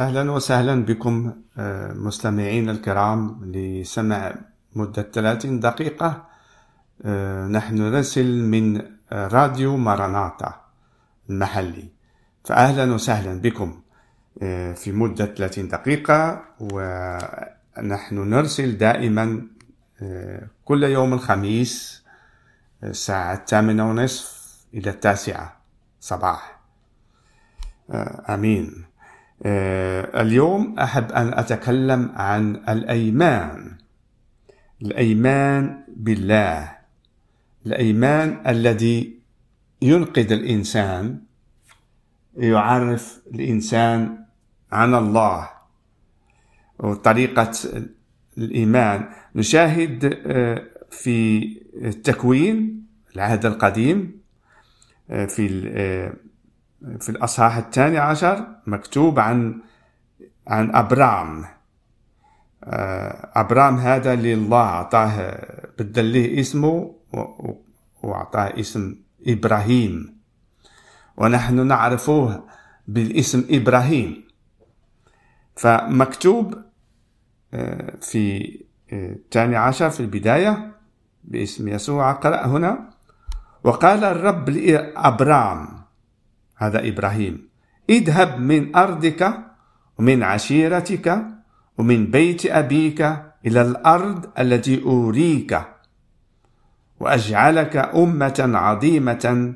أهلا وسهلا بكم آه، مستمعين الكرام لسمع مدة 30 دقيقة. آه، نحن نرسل من راديو ماراناتا المحلي. فأهلا وسهلا بكم آه، في مدة 30 دقيقة. ونحن نرسل دائما كل يوم الخميس الساعة الثامنة ونصف إلى التاسعة صباح. آمين. اليوم أحب أن أتكلم عن الأيمان. الأيمان بالله. الأيمان الذي ينقذ الإنسان يعرف الإنسان عن الله. وطريقة الإيمان. نشاهد آه، في التكوين العهد القديم آه، في آه، في الأصحاح الثاني عشر مكتوب عن عن أبرام. آه، أبرام هذا اللي الله أعطاه بدل له اسمه وأعطاه اسم إبراهيم. ونحن نعرفه بالاسم إبراهيم. فمكتوب آه، في آه، الثاني عشر في البداية باسم يسوع أقرأ هنا. وقال الرب لأبرام هذا إبراهيم. اذهب من أرضك ومن عشيرتك ومن بيت أبيك إلى الأرض التي أوريك وأجعلك أمة عظيمة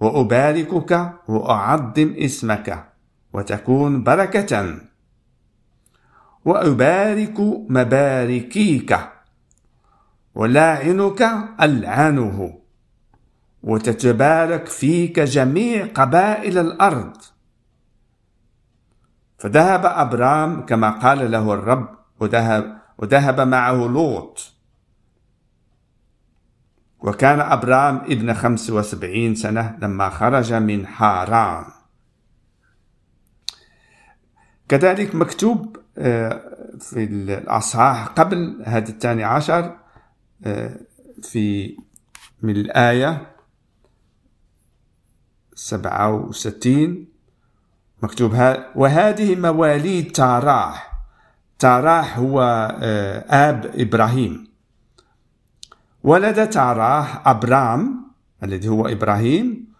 وأباركك وأعظم اسمك وتكون بركة وأبارك مباركيك ولاعنك ألعنه. وتتبارك فيك جميع قبائل الأرض. فذهب أبرام كما قال له الرب وذهب, وذهب معه لوط. وكان أبرام ابن خمس وسبعين سنة لما خرج من حاران كذلك مكتوب آه، في الأصحاح قبل هذا الثاني عشر آه، في من الآية سبعة وستين. مكتوب ها وهذه مواليد تاراح تاراح هو آه، آب إبراهيم. ولد تاراح أبرام الذي هو إبراهيم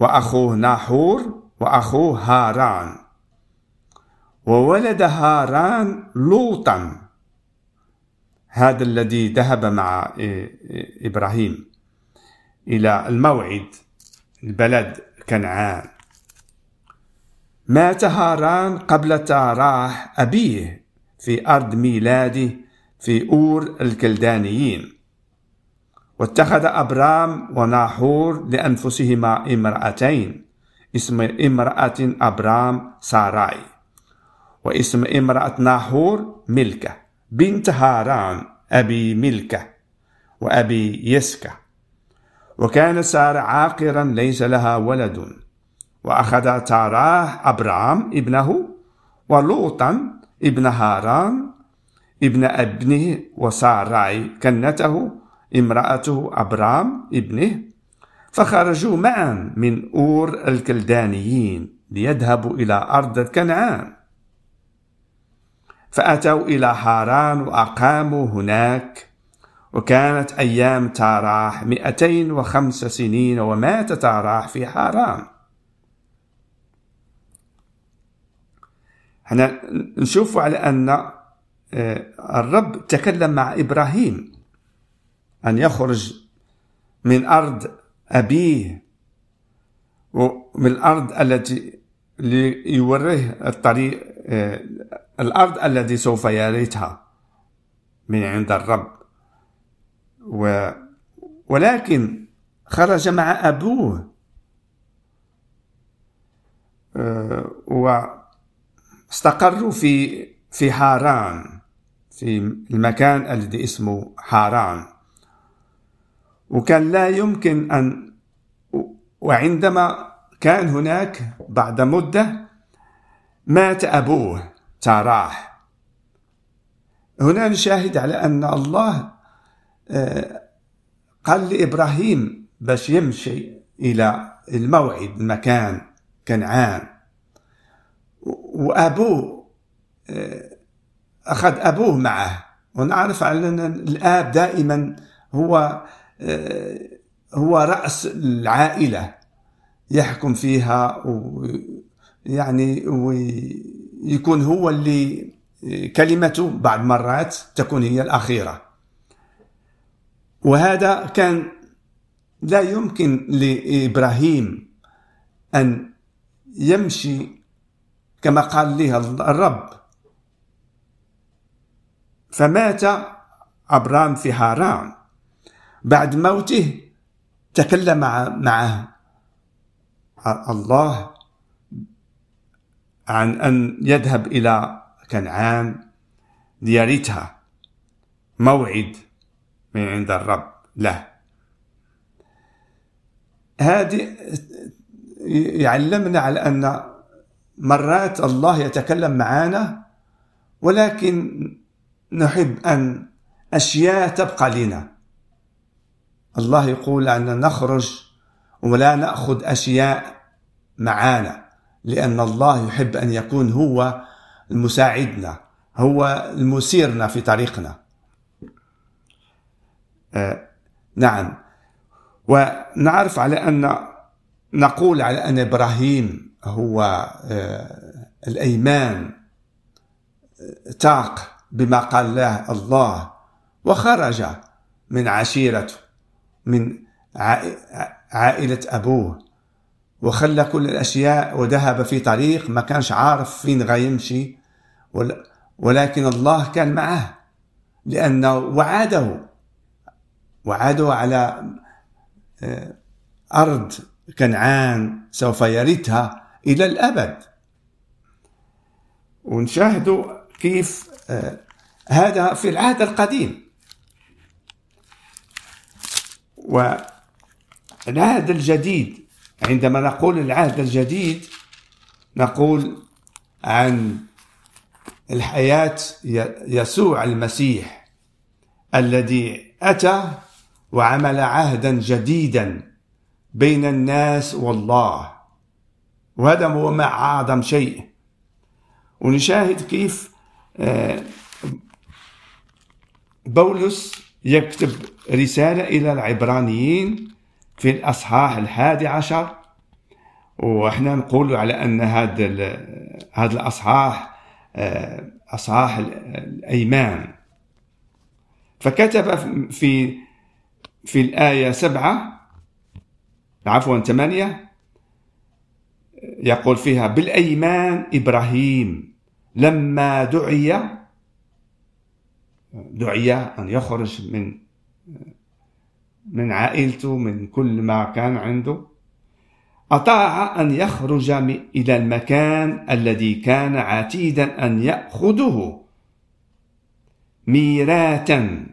وأخوه ناحور وأخوه هاران. وولد هاران لوطا. هذا الذي ذهب مع إيه، إيه، إبراهيم إلى الموعد البلد كنعان. مات هاران قبل تاراح أبيه في أرض ميلاده في أور الكلدانيين. واتخذ أبرام وناحور لأنفسهما امرأتين اسم امرأة أبرام ساراي واسم امرأة ناحور ملكة بنت هاران أبي ملكة وأبي يسكة. وكان سار عاقرا ليس لها ولد. وأخذ تاراه أبرام ابنه ولوطا ابن هاران ابن أبنه وساراي كنته امرأته أبرام ابنه فخرجوا معا من أور الكلدانيين ليذهبوا إلى أرض كنعان. فأتوا إلى حاران وأقاموا هناك وكانت أيام تاراح مئتين وخمس سنين ومات تاراح في حاران هنا نشوف على أن آه، الرب تكلم مع إبراهيم أن يخرج من أرض أبيه ومن الأرض التي ليوريه الطريق آه، الأرض التي سوف يرثها من عند الرب. و ولكن خرج مع أبوه. آه، واستقروا في في حاران في المكان الذي اسمه حاران وكان لا يمكن أن وعندما كان هناك بعد مدة مات أبوه تراح هنا نشاهد على أن الله قال لإبراهيم باش يمشي إلى الموعد المكان كنعان. وأبوه آه، أخذ أبوه معه. ونعرف أن الآب دائما هو آه، هو رأس العائلة. يحكم فيها ويعني ويكون هو اللي كلمته بعض مرات تكون هي الأخيرة. وهذا كان لا يمكن لإبراهيم أن يمشي كما قال له الرب. فمات أبرام في هاران. بعد موته تكلم معه الله عن أن يذهب إلى كنعان ليرثها موعد من عند الرب له. هذه يعلمنا على أن مرات الله يتكلم معنا ولكن نحب أن أشياء تبقى لنا. الله يقول أن نخرج ولا نأخذ أشياء معانا لأن الله يحب أن يكون هو المساعدنا هو المسيرنا في طريقنا. نعم. ونعرف على أن نقول على أن إبراهيم هو آه الأيمان تاق بما قال له الله وخرج من عشيرته من عائلة أبوه وخلى كل الأشياء وذهب في طريق ما كانش عارف فين غيمشي ولكن الله كان معه لأنه وعده وعده على آه، أرض كنعان سوف يرثها إلى الأبد. ونشاهد كيف آه، هذا في العهد القديم. والعهد الجديد عندما نقول العهد الجديد نقول عن الحياة يسوع المسيح الذي أتى وعمل عهدا جديدا بين الناس والله. وهذا هو ما أعظم شيء. ونشاهد كيف آه، بولس يكتب رسالة إلى العبرانيين في الأصحاح الحادي عشر. وإحنا نقول على أن هذا هذا الأصحاح آه، أصحاح الأيمان. فكتب في في الآية سبعة عفوا ثمانية يقول فيها بالأيمان إبراهيم لما دعي دعي أن يخرج من من عائلته من كل ما كان عنده أطاع أن يخرج إلى المكان الذي كان عتيدا أن يأخذه ميراتا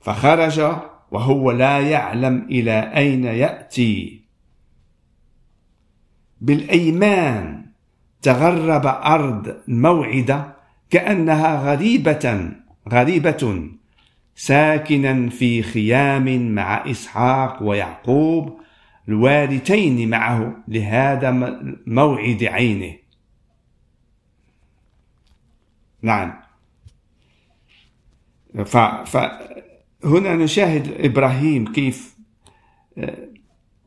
فخرج وهو لا يعلم إلى أين يأتي. بالأيمان تغرب أرض الموعدة كأنها غريبة غريبة ساكنا في خيام مع إسحاق ويعقوب الوارثين معه لهذا موعد عينه. نعم. فهنا نشاهد إبراهيم كيف آه،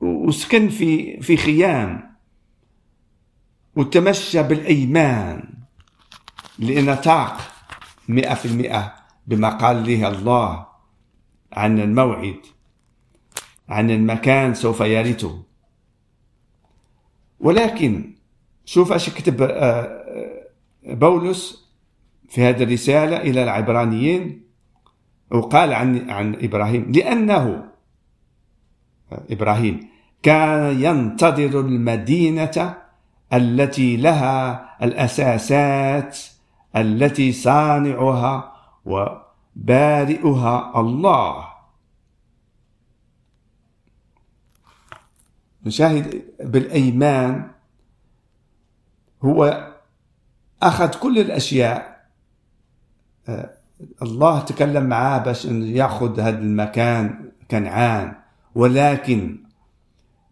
وسكن في في خيام وتمشى بالأيمان لأن طاق مئة في المئة بما قال له الله عن الموعد عن المكان سوف يرثه ولكن شوف إيش كتب آه، آه، بولس في هذه الرسالة إلى العبرانيين. وقال عن عن إبراهيم لأنه إبراهيم كان ينتظر المدينة التي لها الأساسات التي صانعها وبارئها الله. نشاهد بالأيمان هو أخذ كل الأشياء آه، الله تكلم معاه باش ياخذ هذا المكان كنعان. ولكن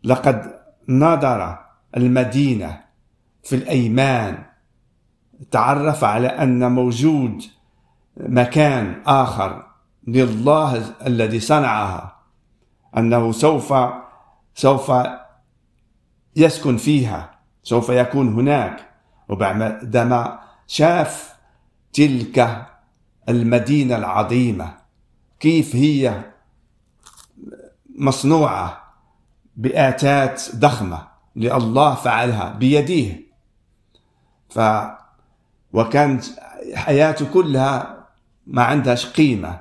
لقد نظر المدينة في الأيمان تعرف على أن موجود مكان آخر لله الذي صنعها أنه سوف سوف يسكن فيها سوف يكون هناك. وبعدما شاف تلك المدينة العظيمة. كيف هي مصنوعة بآتات ضخمة لله فعلها بيديه. ف وكانت حياته كلها ما عندهاش قيمة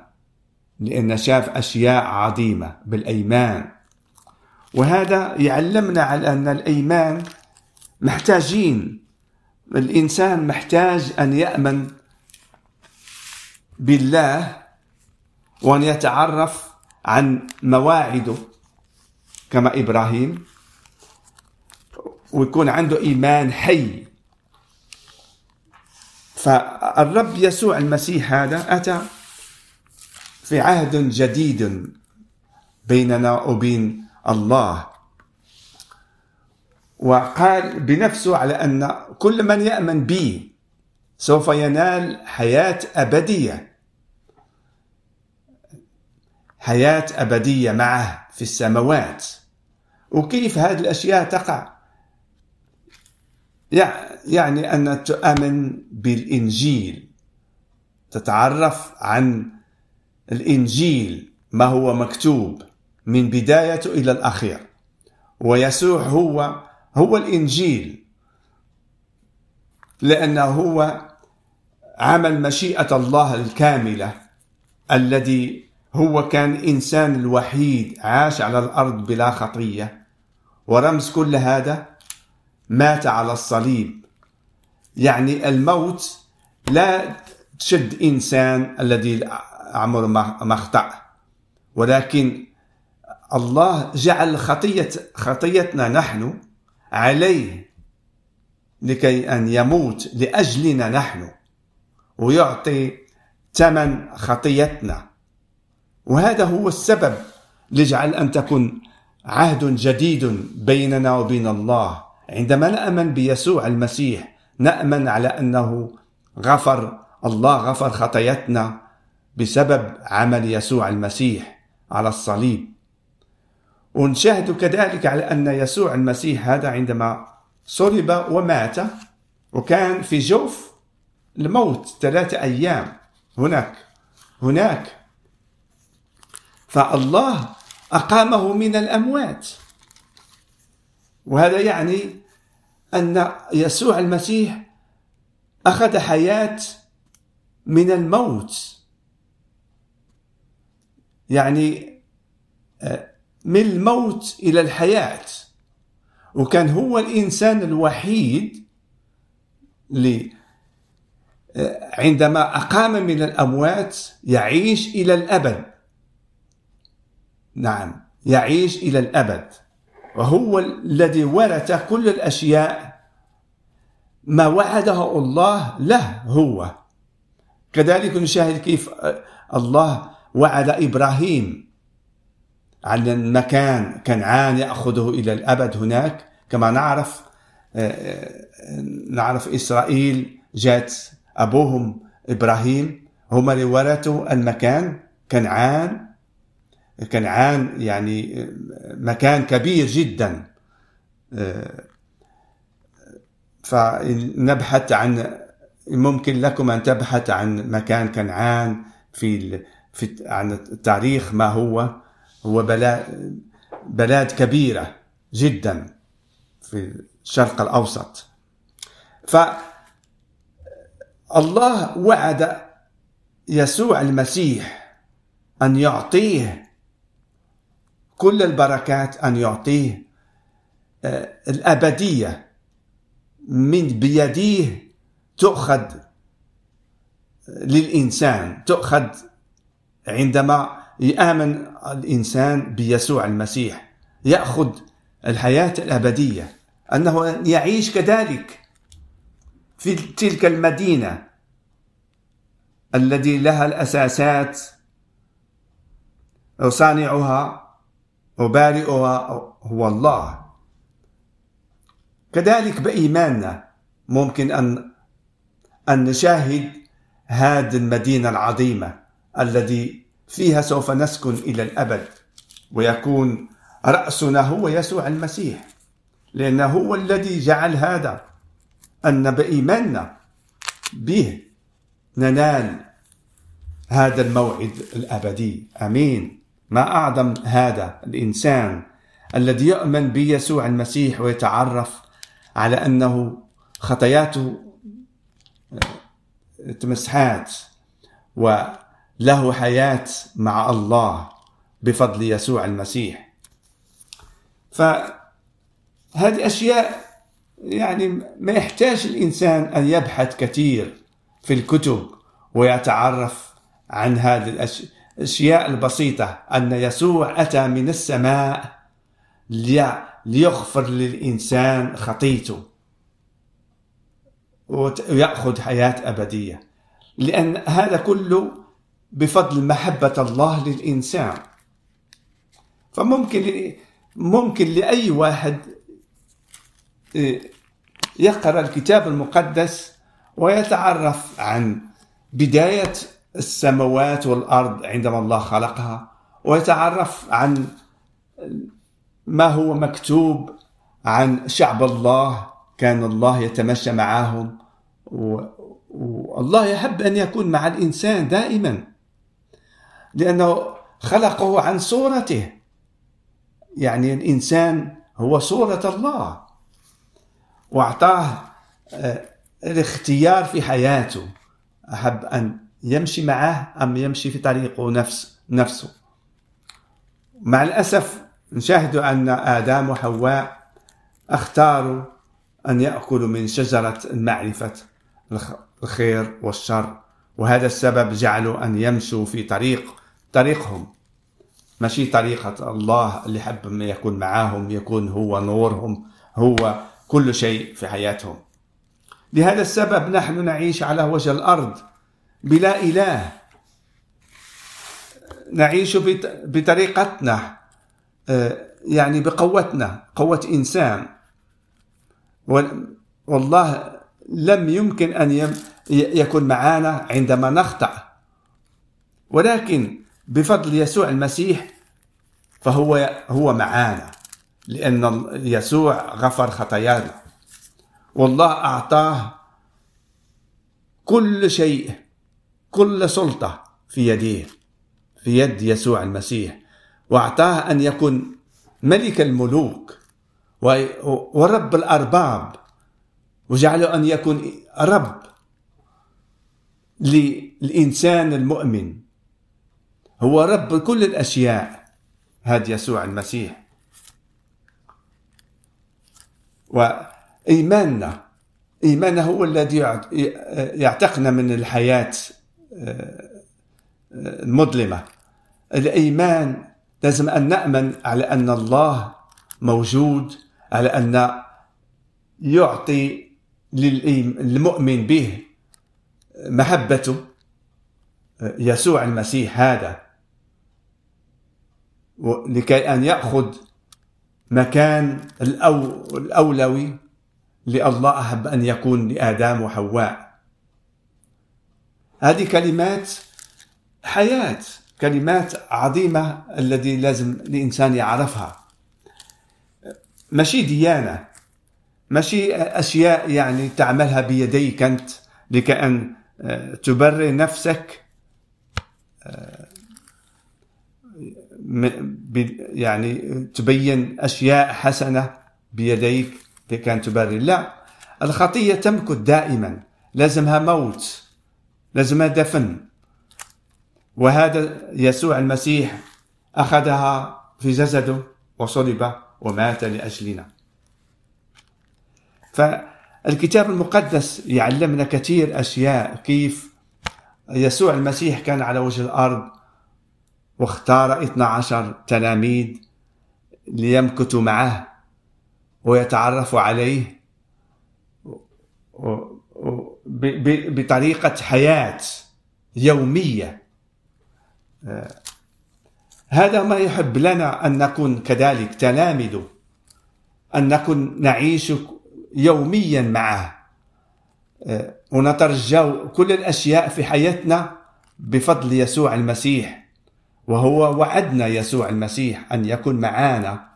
لأن شاف أشياء عظيمة بالأيمان. وهذا يعلمنا على أن الأيمان محتاجين. الإنسان محتاج أن يأمن بالله وأن يتعرف عن مواعده كما إبراهيم ويكون عنده إيمان حي. فالرب يسوع المسيح هذا أتى في عهد جديد بيننا وبين الله. وقال بنفسه على أن كل من يأمن بي سوف ينال حياة أبدية. حياة أبدية معه في السماوات. وكيف هذه الأشياء تقع؟ يعني أن تؤمن بالإنجيل. تتعرف عن الإنجيل ما هو مكتوب من بدايته إلى الأخير. ويسوع هو هو الإنجيل. لأنه هو عمل مشيئة الله الكاملة الذي هو كان إنسان الوحيد عاش على الأرض بلا خطية. ورمز كل هذا مات على الصليب. يعني الموت لا تشد إنسان الذي عمر ما اخطأ. ولكن الله جعل خطية خطيتنا نحن عليه لكي أن يموت لأجلنا نحن ويعطي ثمن خطيتنا. وهذا هو السبب لجعل أن تكون عهد جديد بيننا وبين الله. عندما نأمن بيسوع المسيح نأمن على أنه غفر الله غفر خطايتنا بسبب عمل يسوع المسيح على الصليب. ونشاهد كذلك على أن يسوع المسيح هذا عندما صلب ومات وكان في جوف الموت ثلاثة أيام. هناك هناك فالله أقامه من الأموات. وهذا يعني أن يسوع المسيح أخذ حياة من الموت. يعني آه، من الموت إلى الحياة. وكان هو الإنسان الوحيد اللي آه، عندما أقام من الأموات يعيش إلى الأبد. نعم يعيش إلى الأبد. وهو الذي ورث كل الأشياء. ما وعده الله له هو. كذلك نشاهد كيف الله وعد إبراهيم. على المكان كنعان يأخذه إلى الأبد هناك. كما نعرف آه، آه، نعرف إسرائيل جات أبوهم إبراهيم. هم اللي ورثوا المكان كنعان. كنعان يعني مكان كبير جدا. فنبحث عن ممكن لكم أن تبحث عن مكان كنعان في في عن التاريخ ما هو. هو بلاد بلاد كبيرة جدا في الشرق الأوسط. فالله وعد يسوع المسيح أن يعطيه كل البركات أن يعطيه آه، الأبدية من بيديه تؤخذ للإنسان تؤخذ عندما يآمن الإنسان بيسوع المسيح يأخذ الحياة الأبدية أنه يعيش كذلك في تلك المدينة الذي لها الأساسات وصانعها وبارئها هو الله. كذلك بإيماننا ممكن أن أن نشاهد هذه المدينة العظيمة الذي فيها سوف نسكن إلى الأبد ويكون رأسنا هو يسوع المسيح لأنه هو الذي جعل هذا أن بإيماننا به ننال هذا الموعد الأبدي. أمين. ما أعظم هذا الإنسان الذي يؤمن بيسوع المسيح ويتعرف على أنه خطاياته تمسحات وله حياة مع الله بفضل يسوع المسيح. فهذه أشياء يعني ما يحتاج الإنسان أن يبحث كثير في الكتب ويتعرف عن هذه الأشياء. البسيطة أن يسوع أتى من السماء ليغفر للإنسان خطيته. ويأخذ حياة أبدية. لأن هذا كله بفضل محبة الله للإنسان. فممكن ممكن لأي واحد آه، يقرأ الكتاب المقدس ويتعرف عن بداية السماوات والأرض عندما الله خلقها ويتعرف عن ما هو مكتوب عن شعب الله كان الله يتمشى معهم والله يحب أن يكون مع الإنسان دائما. لأنه خلقه عن صورته. يعني الإنسان هو صورة الله. وأعطاه آه، الاختيار في حياته. أحب أن يمشي معه أم يمشي في طريقه نفس نفسه. مع الأسف نشاهد أن آدم وحواء اختاروا أن يأكلوا من شجرة معرفة الخير والشر وهذا السبب جعلوا أن يمشوا في طريق طريقهم. ماشي طريقة الله اللي حب ما يكون معاهم يكون هو نورهم هو كل شيء في حياتهم. لهذا السبب نحن نعيش على وجه الأرض بلا إله. نعيش بطريقتنا آه، يعني بقوتنا قوة إنسان. والله لم يمكن أن يكون معنا عندما نخطأ. ولكن بفضل يسوع المسيح فهو هو معانا لأن يسوع غفر خطايانا. والله أعطاه كل شيء. كل سلطة في يديه في يد يسوع المسيح وأعطاه أن يكون ملك الملوك ورب الأرباب وجعله أن يكون رب للإنسان المؤمن. هو رب كل الأشياء هذا يسوع المسيح. وإيماننا إيماننا هو الذي يعتقنا من الحياة المظلمة. الإيمان لازم أن نأمن على أن الله موجود على أن يعطي للمؤمن به محبته. يسوع المسيح هذا. لكي أن يأخذ مكان الأو الأولوي. لله أحب أن يكون لآدم وحواء. هذه كلمات حياة كلمات عظيمة الذي لازم الإنسان يعرفها. ماشي ديانة ماشي أشياء يعني تعملها بيديك أنت لكأن آه، تبرر نفسك آه، يعني تبين أشياء حسنة بيديك لكأن تبرر. لا الخطية تمكث دائما لازمها موت. لازمها دفن وهذا يسوع المسيح أخذها في جسده وصلب ومات لأجلنا. فالكتاب المقدس يعلمنا كثير أشياء كيف يسوع المسيح كان على وجه الأرض واختار 12 تلاميذ ليمكثوا معه ويتعرفوا عليه. بطريقة حياة يومية. هذا ما يحب لنا أن نكون كذلك تلامذه أن نكون نعيش يوميا معه. ونترجى كل الأشياء في حياتنا بفضل يسوع المسيح وهو وعدنا يسوع المسيح أن يكون معنا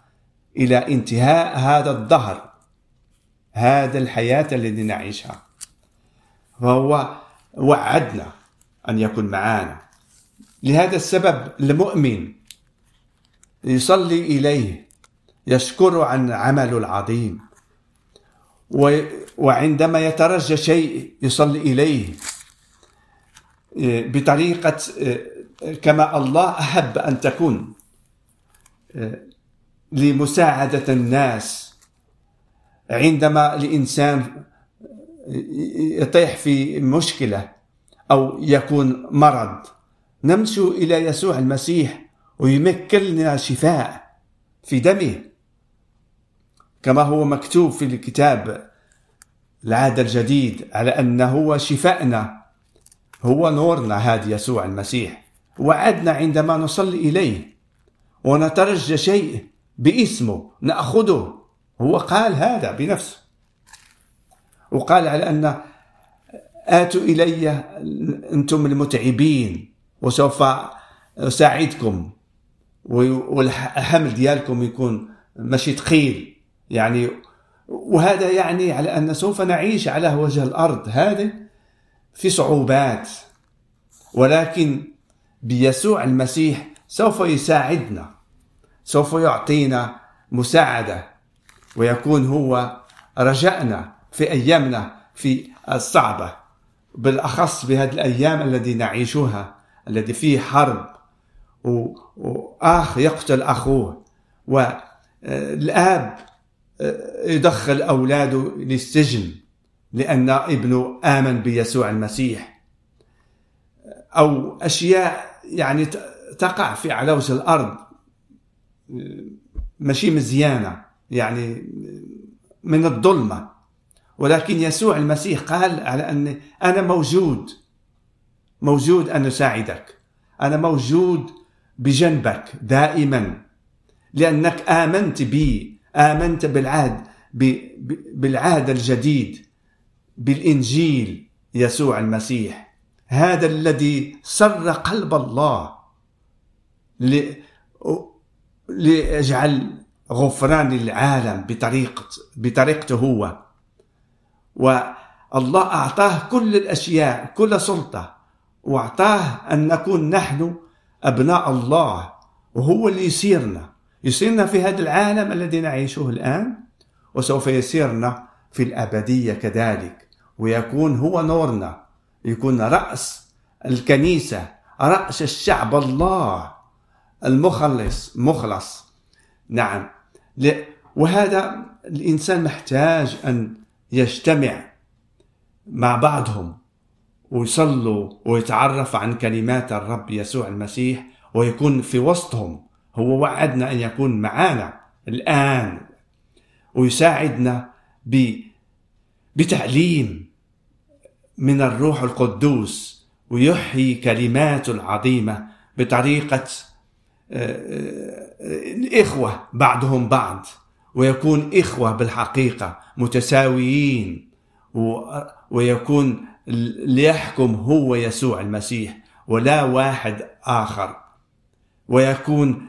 إلى انتهاء هذا الدهر هذا الحياة التي نعيشها. فهو وعدنا أن يكون معنا لهذا السبب المؤمن يصلي إليه يشكر عن عمله العظيم وعندما يترجى شيء يصلي إليه بطريقة كما الله أحب أن تكون لمساعدة الناس عندما الإنسان يطيح في مشكلة أو يكون مرض. نمشي إلى يسوع المسيح ويمكن لنا شفاء في دمه. كما هو مكتوب في الكتاب العهد الجديد على أنه هو شفاءنا. هو نورنا هذا يسوع المسيح. وعدنا عندما نصلي إليه ونترجى شيء باسمه نأخذه. هو قال هذا بنفسه. وقال على أن آتوا إلي أنتم المتعبين وسوف أساعدكم والحمل ديالكم يكون ماشي ثقيل يعني وهذا يعني على أن سوف نعيش على وجه الأرض هذا في صعوبات ولكن بيسوع المسيح سوف يساعدنا سوف يعطينا مساعدة ويكون هو رجائنا في أيامنا في الصعبة بالأخص بهذه الأيام التي نعيشها التي فيه حرب وأخ يقتل أخوه والآب يدخل أولاده للسجن لأن ابنه آمن بيسوع المسيح. أو أشياء يعني تقع في على وجه الأرض ماشي مزيانة يعني من الظلمة. ولكن يسوع المسيح قال على أن أنا موجود موجود أن أساعدك. أنا موجود بجنبك دائما لأنك آمنت بي آمنت بالعهد بالعهد الجديد بالإنجيل يسوع المسيح. هذا الذي سر قلب الله ليجعل غفران للعالم بطريقة بطريقته هو. والله أعطاه كل الأشياء كل سلطة. وأعطاه أن نكون نحن أبناء الله وهو اللي يسيرنا. يسيرنا في هذا العالم الذي نعيشه الآن وسوف يسيرنا في الأبدية كذلك. ويكون هو نورنا. يكون رأس الكنيسة رأس الشعب الله. المخلص مخلص. نعم. وهذا الإنسان محتاج أن يجتمع مع بعضهم ويصلوا ويتعرف عن كلمات الرب يسوع المسيح ويكون في وسطهم. هو وعدنا أن يكون معنا الآن ويساعدنا بتعليم من الروح القدوس ويحيي كلماته العظيمة بطريقة الإخوة بعضهم بعض. ويكون إخوة بالحقيقة متساويين ويكون ليحكم هو يسوع المسيح ولا واحد آخر. ويكون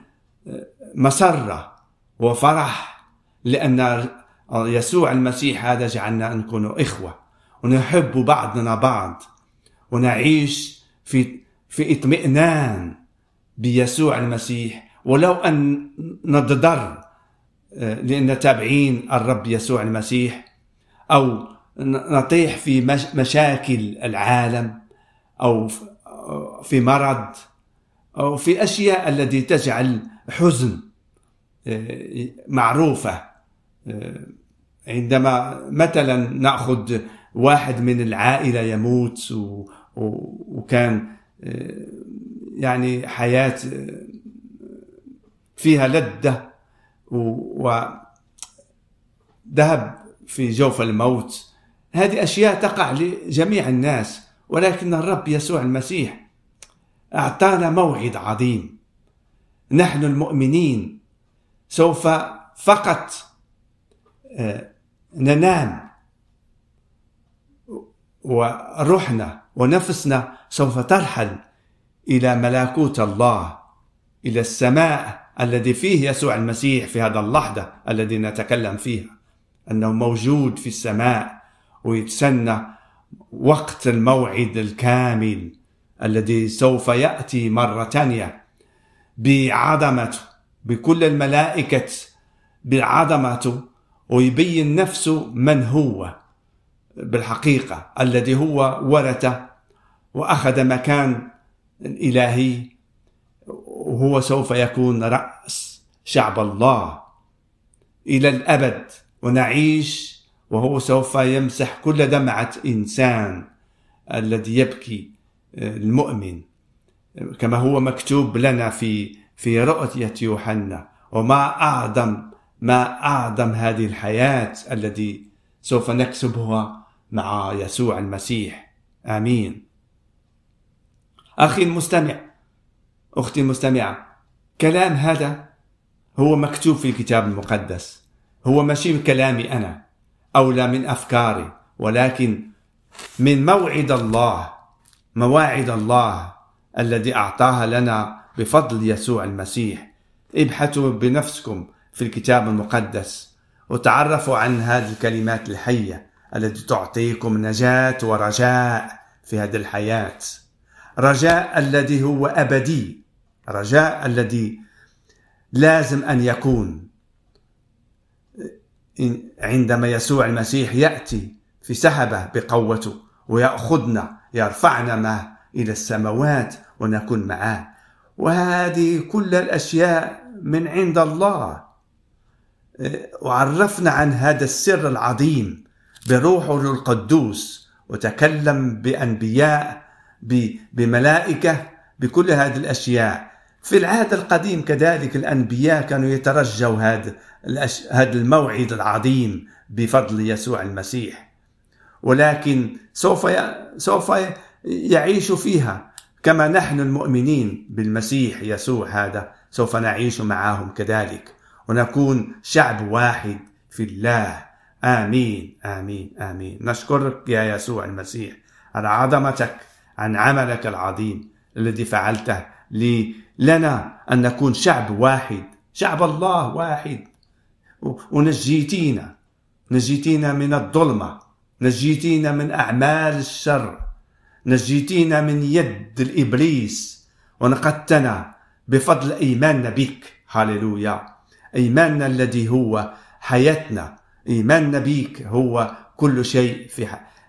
مسرة وفرح لأن يسوع المسيح هذا جعلنا نكون إخوة ونحب بعضنا بعض ونعيش في في اطمئنان بيسوع المسيح ولو أن نتضر آه، لأن تابعين الرب يسوع المسيح أو نطيح في مشاكل العالم أو في مرض أو في أشياء التي تجعل حزن آه، معروفة آه، عندما مثلا نأخذ واحد من العائلة يموت وكان آه، يعني حياة آه، فيها لذة وذهب في جوف الموت. هذه أشياء تقع لجميع الناس ولكن الرب يسوع المسيح أعطانا موعد عظيم. نحن المؤمنين سوف فقط آه، ننام. وروحنا ونفسنا سوف ترحل إلى ملكوت الله إلى السماء. الذي فيه يسوع المسيح في هذا اللحظة الذي نتكلم فيها أنه موجود في السماء ويتسنى وقت الموعد الكامل الذي سوف يأتي مرة ثانية بعظمته بكل الملائكة بعظمته ويبين نفسه من هو بالحقيقة الذي هو ورث وأخذ مكان الالهي وهو سوف يكون رأس شعب الله إلى الأبد ونعيش وهو سوف يمسح كل دمعة إنسان الذي يبكي المؤمن. كما هو مكتوب لنا في في رؤية يوحنا وما أعظم ما أعظم هذه الحياة التي سوف نكسبها مع يسوع المسيح. آمين. أخي المستمع أختي المستمعة كلام هذا هو مكتوب في الكتاب المقدس. هو ماشي من كلامي أنا أو لا من أفكاري ولكن من موعد الله مواعيد الله الذي أعطاها لنا بفضل يسوع المسيح. ابحثوا بنفسكم في الكتاب المقدس وتعرفوا عن هذه الكلمات الحية التي تعطيكم نجاة ورجاء في هذه الحياة. رجاء الذي هو أبدي رجاء الذي لازم أن يكون. عندما يسوع المسيح يأتي في سحبة بقوته ويأخذنا يرفعنا معه إلى السماوات ونكون معه. وهذه كل الأشياء من عند الله. وعرفنا عن هذا السر العظيم بروحه القدوس وتكلم بأنبياء بملائكة بكل هذه الأشياء. في العهد القديم كذلك الأنبياء كانوا يترجوا هذا هذا الموعد العظيم بفضل يسوع المسيح. ولكن سوف سوف يعيش فيها كما نحن المؤمنين بالمسيح يسوع هذا. سوف نعيش معهم كذلك ونكون شعب واحد في الله. آمين آمين آمين. نشكرك يا يسوع المسيح. على عظمتك عن عملك العظيم الذي فعلته لنا أن نكون شعب واحد شعب الله واحد. ونجيتينا نجيتينا من الظلمة نجيتينا من أعمال الشر نجيتينا من يد الإبليس. ونقدتنا بفضل إيماننا بك. هللويا إيماننا الذي هو حياتنا. إيماننا بك هو كل شيء في,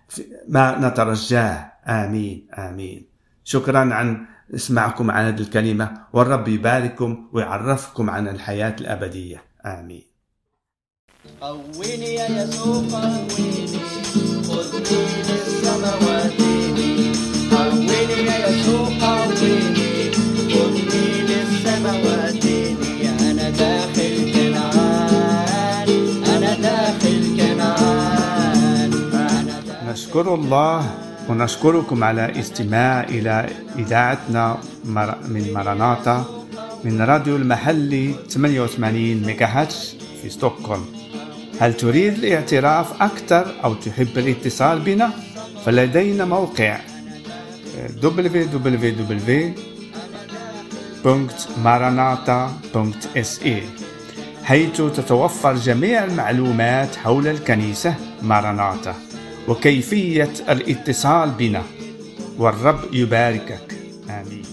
في ما نترجاه. آمين آمين. شكرا عن اسمعكم عن هذه الكلمة والرب يبارككم ويعرفكم عن الحياة الأبدية. آمين. قويني يا يسوع قويني خذني للسماوات قويني يا يسوع قويني خذني للسماوات أنا داخل كنعان أنا داخل كنعان. أنا داخل نشكر الله ونشكركم على استماع إلى إذاعتنا من مراناتا من راديو المحلي 88 ميجاهرتز في ستوكهولم هل تريد الاعتراف أكثر أو تحب الاتصال بنا؟ فلدينا موقع www.maranata.se حيث تتوفر جميع المعلومات حول الكنيسة ماراناتا وكيفية الاتصال بنا والرب يباركك. آمين.